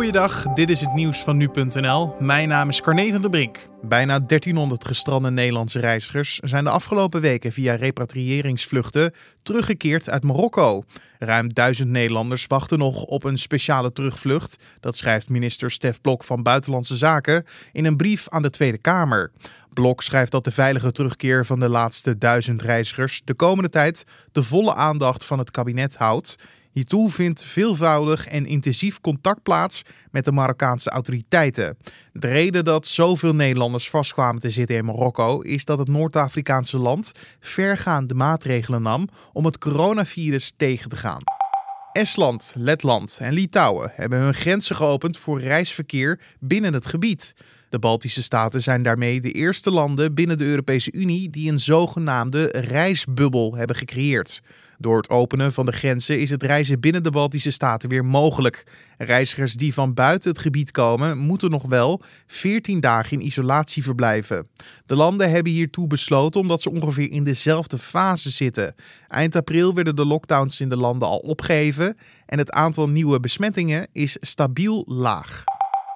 Goeiedag, dit is het nieuws van nu.nl. Mijn naam is Carne van der Brink. Bijna 1300 gestrande Nederlandse reizigers zijn de afgelopen weken via repatriëringsvluchten teruggekeerd uit Marokko. Ruim duizend Nederlanders wachten nog op een speciale terugvlucht. Dat schrijft minister Stef Blok van Buitenlandse Zaken in een brief aan de Tweede Kamer. Blok schrijft dat de veilige terugkeer van de laatste duizend reizigers de komende tijd de volle aandacht van het kabinet houdt. Hiertoe vindt veelvoudig en intensief contact plaats met de Marokkaanse autoriteiten. De reden dat zoveel Nederlanders vastkwamen te zitten in Marokko is dat het Noord-Afrikaanse land vergaande maatregelen nam om het coronavirus tegen te gaan. Estland, Letland en Litouwen hebben hun grenzen geopend voor reisverkeer binnen het gebied. De Baltische staten zijn daarmee de eerste landen binnen de Europese Unie die een zogenaamde reisbubbel hebben gecreëerd. Door het openen van de grenzen is het reizen binnen de Baltische staten weer mogelijk. Reizigers die van buiten het gebied komen, moeten nog wel 14 dagen in isolatie verblijven. De landen hebben hiertoe besloten omdat ze ongeveer in dezelfde fase zitten. Eind april werden de lockdowns in de landen al opgeheven en het aantal nieuwe besmettingen is stabiel laag.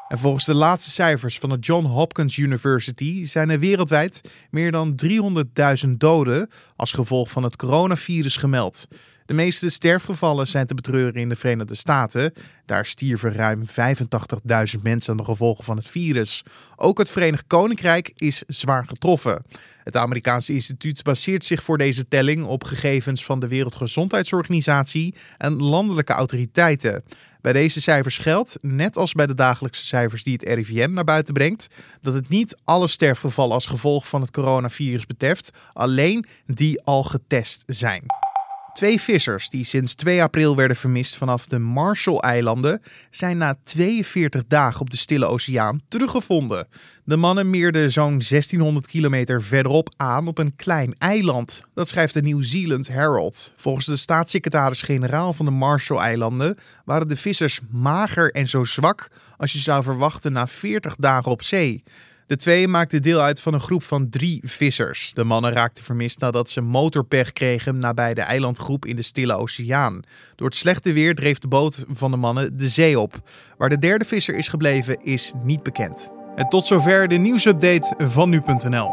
En volgens de laatste cijfers van de John Hopkins University zijn er wereldwijd meer dan 300.000 doden als gevolg van het coronavirus gemeld. De meeste sterfgevallen zijn te betreuren in de Verenigde Staten. Daar stierven ruim 85.000 mensen aan de gevolgen van het virus. Ook het Verenigd Koninkrijk is zwaar getroffen. Het Amerikaanse instituut baseert zich voor deze telling op gegevens van de Wereldgezondheidsorganisatie en landelijke autoriteiten. Bij deze cijfers geldt, net als bij de dagelijkse cijfers die het RIVM naar buiten brengt, dat het niet alle sterfgevallen als gevolg van het coronavirus betreft, alleen die al getest zijn. Twee vissers die sinds 2 april werden vermist vanaf de Marshall-eilanden zijn na 42 dagen op de Stille Oceaan teruggevonden. De mannen meerden zo'n 1600 kilometer verderop aan op een klein eiland. Dat schrijft de New Zealand Herald. Volgens de staatssecretaris-generaal van de Marshall-eilanden waren de vissers mager en zo zwak als je zou verwachten na 40 dagen op zee. De twee maakten deel uit van een groep van drie vissers. De mannen raakten vermist nadat ze motorpech kregen nabij de eilandgroep in de Stille Oceaan. Door het slechte weer dreef de boot van de mannen de zee op. Waar de derde visser is gebleven is niet bekend. En tot zover de nieuwsupdate van nu.nl.